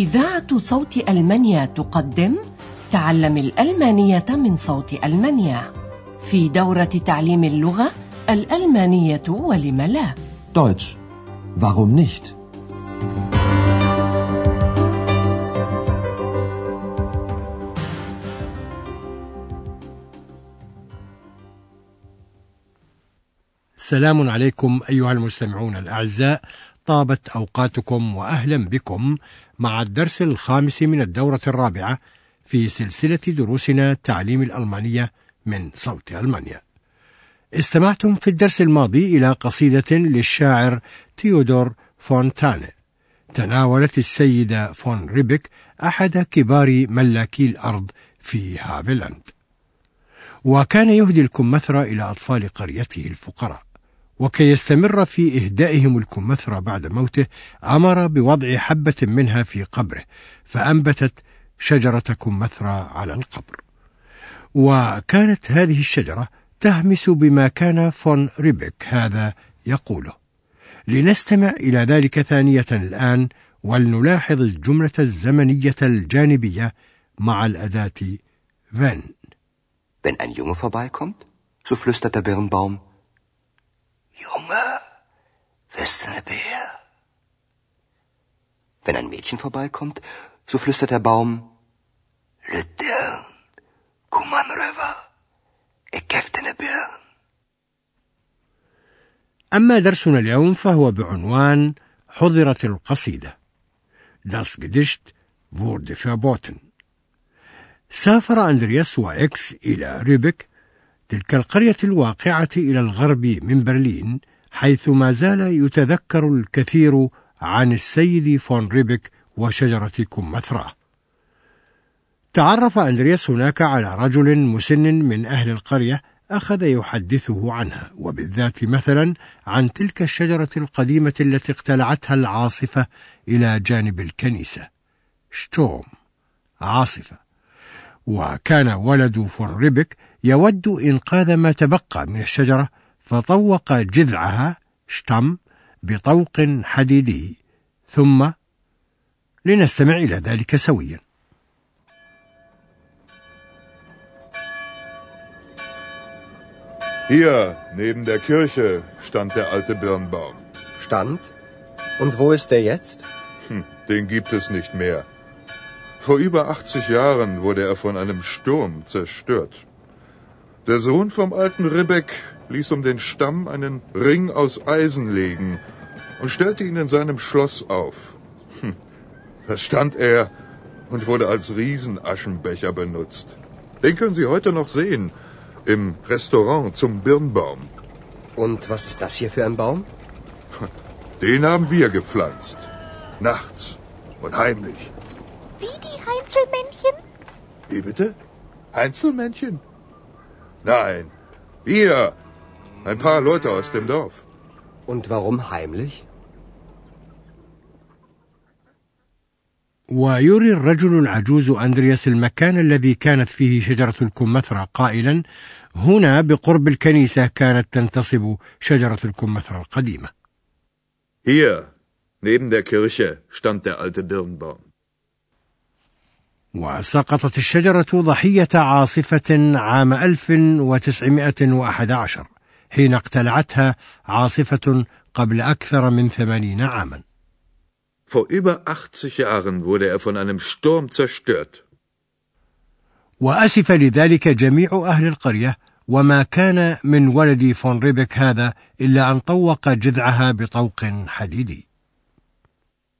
إذاعة صوت ألمانيا تقدم تعلم الألمانية من صوت ألمانيا في دورة تعليم اللغة الألمانية ولم لا Deutsch. Warum nicht? سلام عليكم أيها المستمعون الأعزاء طابت أوقاتكم وأهلا بكم مع الدرس الخامس من الدورة الرابعة في سلسلة دروسنا تعليم الألمانية من صوت ألمانيا. استمعتم في الدرس الماضي إلى قصيدة للشاعر تيودور فونتاني. تناولت السيد فون ريبك أحد كبار ملاكي الأرض في هافلاند. وكان يهدي الكمثرى إلى أطفال قريته الفقراء. وكي يستمر في إهدائهم الكمثرى بعد موته أمر بوضع حبة منها في قبره فأنبتت شجرة كمثرى على القبر وكانت هذه الشجرة تهمس بما كان فون ريبك هذا يقوله لنستمع إلى ذلك ثانية الآن ولنلاحظ الجملة الزمنية الجانبية مع الأداة wenn. Wenn ein Junge vorbeikommt, so flüstert Birnbaum, Junge, bist du ne Bär? Wenn ein Mädchen vorbeikommt, so flüstert der Baum, Lüttern, komm an rüber, ich geb dir ne Birn. أما درسنا اليوم فهو بعنوان حضرت القصيدة Das Gedicht wurde verboten سافر أندرياس وإكس إلى ريبك تلك القرية الواقعة إلى الغرب من برلين حيث ما زال يتذكر الكثير عن السيد فون ريبك وشجرة كمثراه تعرف أندرياس هناك على رجل مسن من أهل القرية أخذ يحدثه عنها وبالذات مثلا عن تلك الشجرة القديمة التي اقتلعتها العاصفة إلى جانب الكنيسة. شتوم عاصفة. وكان ولد فون ريبك يود إنقاذ ما تبقى من الشجرة فطوق جذعها شتم بطوق حديدي ثم لنستمع إلى ذلك سويا Hier, neben der Kirche, stand der alte Birnbaum. Stand? Und wo ist der jetzt? Hm, den gibt es nicht mehr. Vor über 80 Jahren wurde er von einem Sturm zerstört. Der Sohn vom alten Ribbeck ließ um den Stamm einen Ring aus Eisen legen und stellte ihn in seinem Schloss auf. Hm, da stand er und wurde als Riesenaschenbecher benutzt. Den können Sie heute noch sehen im Restaurant zum Birnbaum. Und was ist das hier für ein Baum? Den haben wir gepflanzt. Nachts und heimlich Wie die Heinzelmännchen? Wie bitte? Einzelmännchen? Nein, wir. Ein paar Leute aus dem Dorf. Und warum heimlich? ويري الرجل العجوز أندرياس المكان الذي كانت فيه شجرة الكمثرى قائلا هنا بقرب الكنيسة كانت تنتصب شجرة الكمثرى القديمة Hier, neben der Kirche, stand der alte Birnbaum. وسقطت الشجرة ضحية عاصفة عام 1911 حين اقتلعتها عاصفة قبل أكثر من ثمانين عاما Vor über 80 Jahren wurde er von einem Sturm zerstört. وأسف لذلك جميع أهل القرية وما كان من ولد فون ريبك هذا إلا أن طوق جذعها بطوق حديدي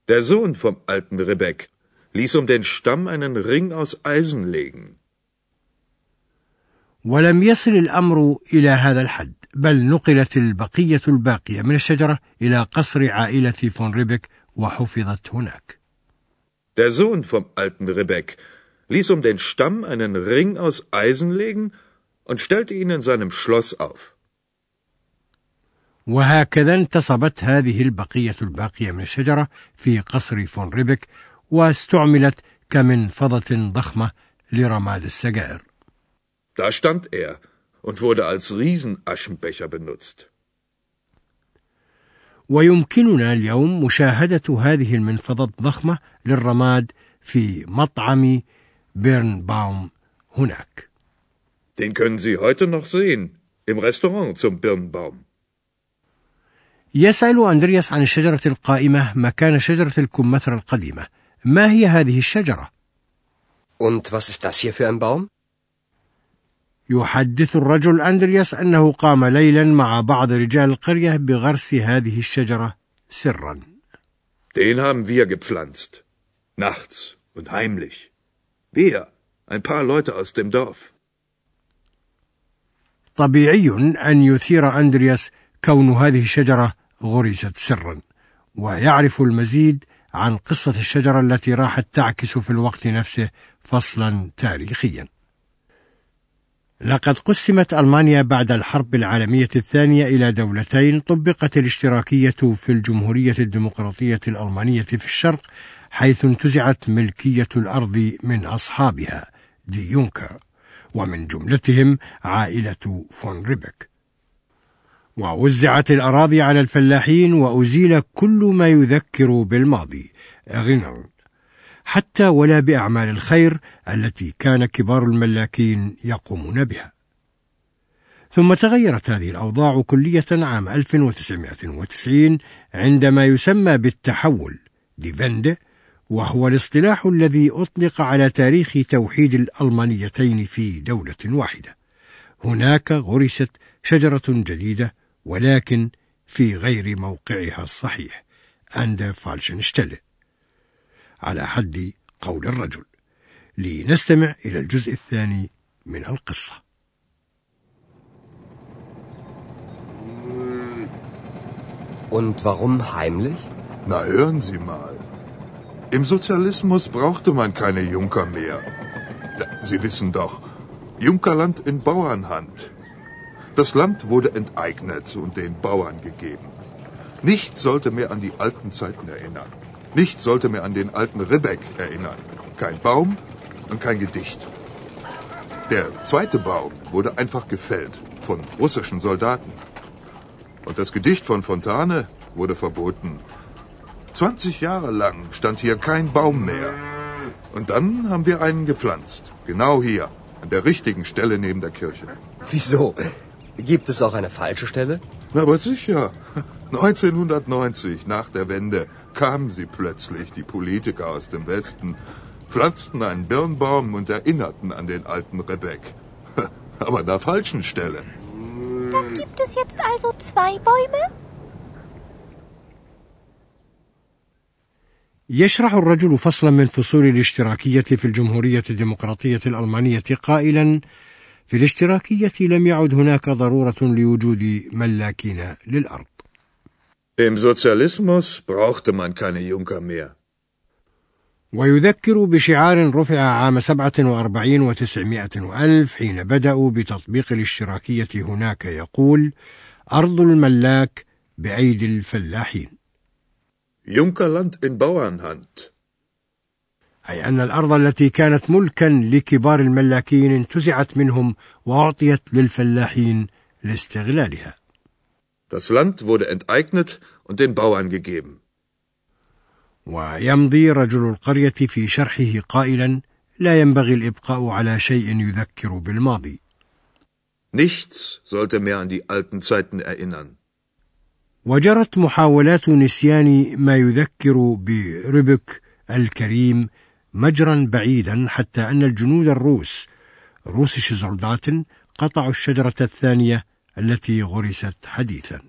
Der Sohn vom alten Rebek ließ um den Stamm einen Ring aus Eisen legen. ولم يصل الأمر إلى هذا الحد بل نقلت البقية الباقية من الشجرة إلى قصر عائلة فون ريبك وحفظت هناك Der Sohn vom alten Rebek ließ um den Stamm einen Ring aus Eisen legen und stellte ihn in seinem Schloss auf. وهكذا انتصبت هذه البقية الباقية من الشجرة في قصر فون ريبك واستعملت كمنفضة ضخمة لرماد السجائر Da stand er und wurde als Riesenaschenbecher benutzt. ويمكننا اليوم مشاهدة هذه المنفضة الضخمة للرماد في مطعم بيرنباوم هناك. Den können Sie heute noch sehen, im Restaurant zum Birnbaum. يسأل أندرياس عن الشجرة القائمة مكان شجرة الكمثرى القديمة. ما هي هذه الشجرة؟ Und was ist das hier für ein Baum? يحدث الرجل أندرياس أنه قام ليلا مع بعض رجال القرية بغرس هذه الشجرة سرا. Den haben wir gepflanzt. Nachts und heimlich. Wir, ein paar Leute aus dem Dorf. طبيعي أن يثير أندرياس كون هذه الشجرة غرست سرا ويعرف المزيد عن قصة الشجرة التي راحت تعكس في الوقت نفسه فصلا تاريخيا. لقد قسمت ألمانيا بعد الحرب العالمية الثانية إلى دولتين طبقت الاشتراكية في الجمهورية الديمقراطية الألمانية في الشرق حيث انتزعت ملكية الأرض من أصحابها دي يونكر ومن جملتهم عائلة فون ريبك. ووزعت الأراضي على الفلاحين وأزيل كل ما يذكر بالماضي. غنر حتى ولا بأعمال الخير التي كان كبار الملاكين يقومون بها. ثم تغيرت هذه الأوضاع كلية عام 1990 عندما يسمى بالتحول ديفند وهو الاصطلاح الذي أطلق على تاريخ توحيد الألمانيتين في دولة واحدة. هناك غرست شجرة جديدة ولكن في غير موقعها الصحيح عند فالشنشتله على حد قول الرجل لنستمع إلى الجزء الثاني من القصة Und warum heimlich? Na hören Sie mal. Im Sozialismus brauchte man keine Junker mehr. Sie wissen doch, Junkerland in Bauernhand. Das Land wurde enteignet und den Bauern gegeben. Nichts sollte mehr an die alten Zeiten erinnern. Nichts sollte mehr an den alten Ribbeck erinnern. Kein Baum und kein Gedicht. Der zweite Baum wurde einfach gefällt von russischen Soldaten. Und das Gedicht von Fontane wurde verboten. 20 Jahre lang stand hier kein Baum mehr. Und dann haben wir einen gepflanzt. Genau hier, an der richtigen Stelle neben der Kirche. Wieso? Gibt es auch eine falsche Stelle? Na, aber sicher. 1990, nach der Wende, kamen sie plötzlich, die Politiker aus dem Westen, pflanzten einen Birnbaum und erinnerten an den alten Rebek. Aber an der falschen Stelle. Dann gibt es jetzt also zwei Bäume? يشرح الرجل فصلا من فصول الاشتراكية في الجمهورية الديمقراطية الألمانية قائلا في الاشتراكية لم يعد هناك ضرورة لوجود ملاكين للأرض Im Sozialismus brauchte man keine Junker mehr. ويذكر بشعار رفع عام 47 وتسعمائة وألف حين بدأوا بتطبيق الاشتراكية هناك يقول أرض الملاك بأيدي الفلاحين Junkerland in Bauernhand. أي أن الأرض التي كانت ملكا لكبار الملاكين انتزعت منهم وأعطيت للفلاحين لاستغلالها Das Land wurde enteignet und den Bauern gegeben. ويمضي رجل القرية في شرحه قائلا لا ينبغي الإبقاء على شيء يذكر بالماضي Nichts sollte mehr an die alten Zeiten erinnern. وجرت محاولات نسيان ما يذكر بربك الكريم مجرا بعيدا حتى أن الجنود الروس روسش زولداتن قطعوا الشجرة الثانية التي غرست حديثا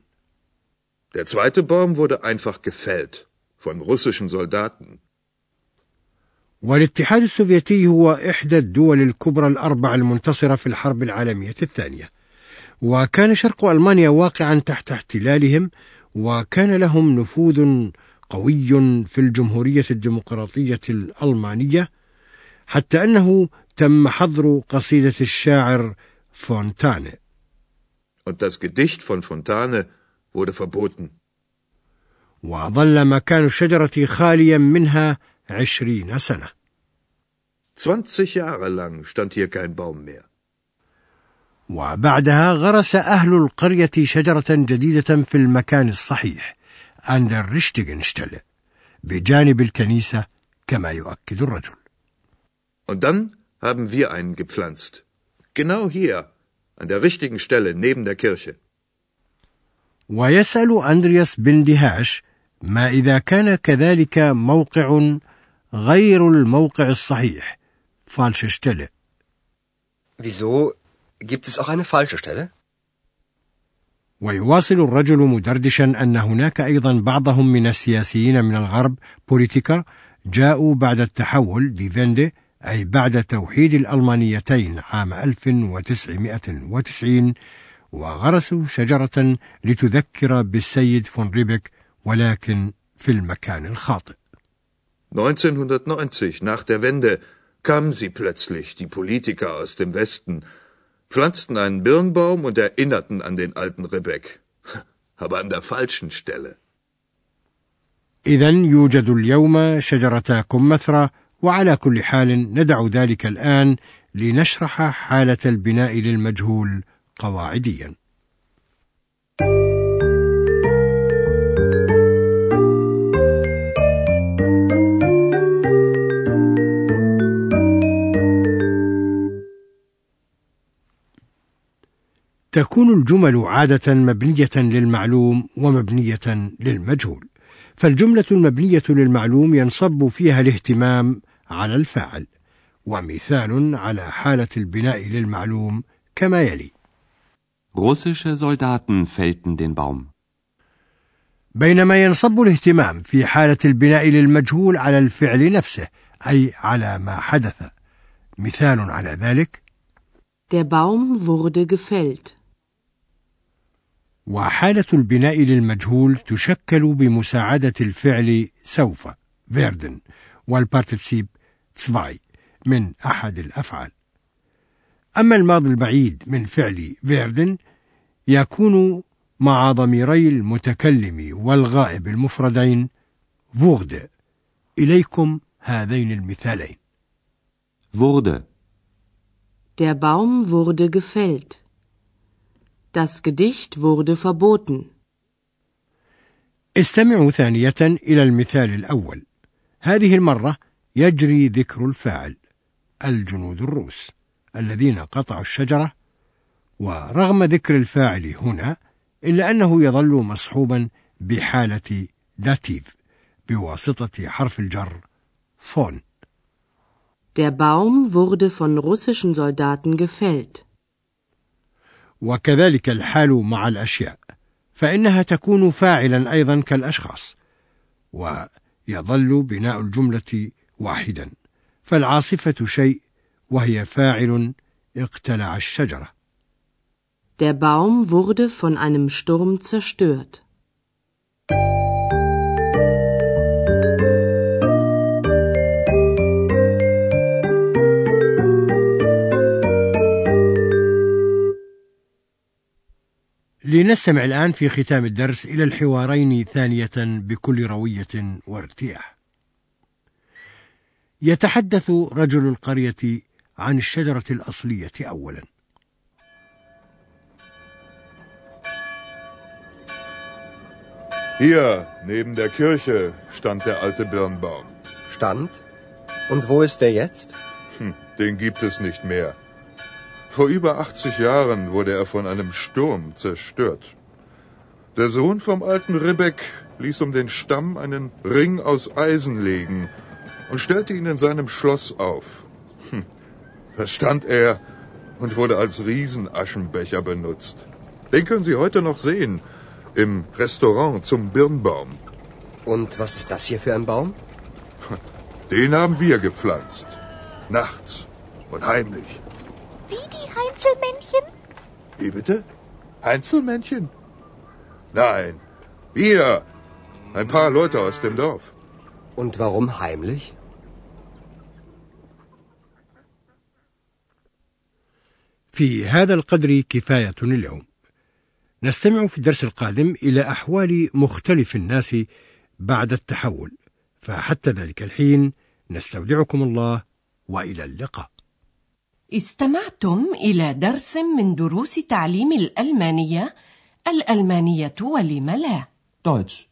Der zweite Baum wurde einfach gefällt von russischen Soldaten. والاتحاد السوفيتي هو إحدى الدول الكبرى الأربع المنتصرة في الحرب العالمية الثانية وكان شرق ألمانيا واقعا تحت احتلالهم وكان لهم نفوذ قوي في الجمهورية الديمقراطية الألمانية حتى أنه تم حظر قصيدة الشاعر فونتاني Und das Gedicht von Fontane wurde verboten. وظل مكان الشجرة خاليا منها عشرين سنة 20 Jahre lang stand hier kein Baum mehr. وبعدها غرس أهل القرية شجرة جديدة في المكان الصحيح an der richtigen Stelle بجانب الكنيسة كما يؤكد الرجل Und dann haben wir einen gepflanzt. Genau hier, an der richtigen Stelle neben der Kirche. ويسأل أندرياس بن دهاش ما إذا كان كذلك موقع غير الموقع الصحيح falsche Stelle Wieso? Gibt es auch eine falsche Stelle? ويواصل الرجل مدردشا أن هناك أيضا بعضهم من السياسيين من الغرب Politiker جاءوا بعد التحول die Wende أي بعد توحيد الألمانيتين عام 1990 وغرسوا شجرة لتذكر بالسيد فون ريبك ولكن في المكان الخاطئ. 1990, nach der Wende, kamen sie plötzlich, die Politiker aus dem Westen, pflanzten einen Birnbaum und erinnerten an den alten Ribbeck. Aber an der falschen Stelle. إذا يوجد اليوم شجرتا كمثرى وعلى كل حال ندع ذلك الآن لنشرح حالة البناء للمجهول قواعديا. تكون الجمل عادة مبنية للمعلوم ومبنية للمجهول. فالجملة المبنية للمعلوم ينصب فيها الاهتمام على الفاعل، ومثال على حالة البناء للمعلوم كما يلي: Russische Soldaten fällten den Baum. بينما ينصب الاهتمام في حالة البناء للمجهول على الفعل نفسه، أي على ما حدث. مثال على ذلك: Der Baum wurde gefällt. وحالة البناء للمجهول تشكل بمساعدة الفعل سوف werden والبارتيسيب zwei من أحد الأفعال أما الماضي البعيد من فعل werden يكون مع ضميري المتكلم والغائب المفردين wurde إليكم هذين المثالين Wurde. Der Baum wurde gefällt. Das Gedicht wurde verboten. استمعوا ثانية إلى المثال الأول. هذه المرة يجري ذكر الفاعل الجنود الروس الذين قطعوا الشجرة ورغم ذكر الفاعل هنا إلا أنه يظل مصحوبا بحالة Dativ بواسطة حرف الجر von. Der Baum wurde von russischen Soldaten gefällt. وكذلك الحال مع الأشياء فإنها تكون فاعلا أيضا كالأشخاص ويظل بناء الجملة واحدا فالعاصفة شيء وهي فاعل اقتلع الشجرة Der Baum wurde von einem Sturm zerstört. لنستمع الآن في ختام الدرس إلى الحوارين ثانية بكل روية وارتياح. يتحدث رجل القرية عن الشجرة الأصلية أولا. Hier, neben der Kirche, stand der alte Birnbaum. Stand? Und wo ist der jetzt? Hm, den gibt es nicht mehr. Vor über 80 Jahren wurde er von einem Sturm zerstört. Der Sohn vom alten Ribbeck ließ um den Stamm einen Ring aus Eisen legen und stellte ihn in seinem Schloss auf. Hm, da stand er und wurde als Riesenaschenbecher benutzt. Den können Sie heute noch sehen im Restaurant zum Birnbaum. Und was ist das hier für ein Baum? Den haben wir gepflanzt. Nachts und heimlich. Wie die Heinzelmännchen? Wie bitte? Einzelmännchen? Nein, wir. Ein paar Leute aus dem Dorf. Und warum heimlich? في هذا القدر كفاية اليوم. نستمع في الدرس القادم إلى أحوال مختلف الناس بعد التحول، فحتى ذلك الحين نستودعكم الله وإلى اللقاء. استمعتم إلى درس من دروس تعليم الألمانية الألمانية ولم لا Deutsch.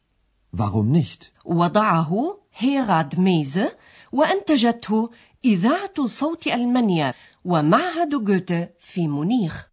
Warum nicht? وضعه هيراد ميزة وأنتجته إذاعة صوت ألمانيا ومعهد جوته في مونيخ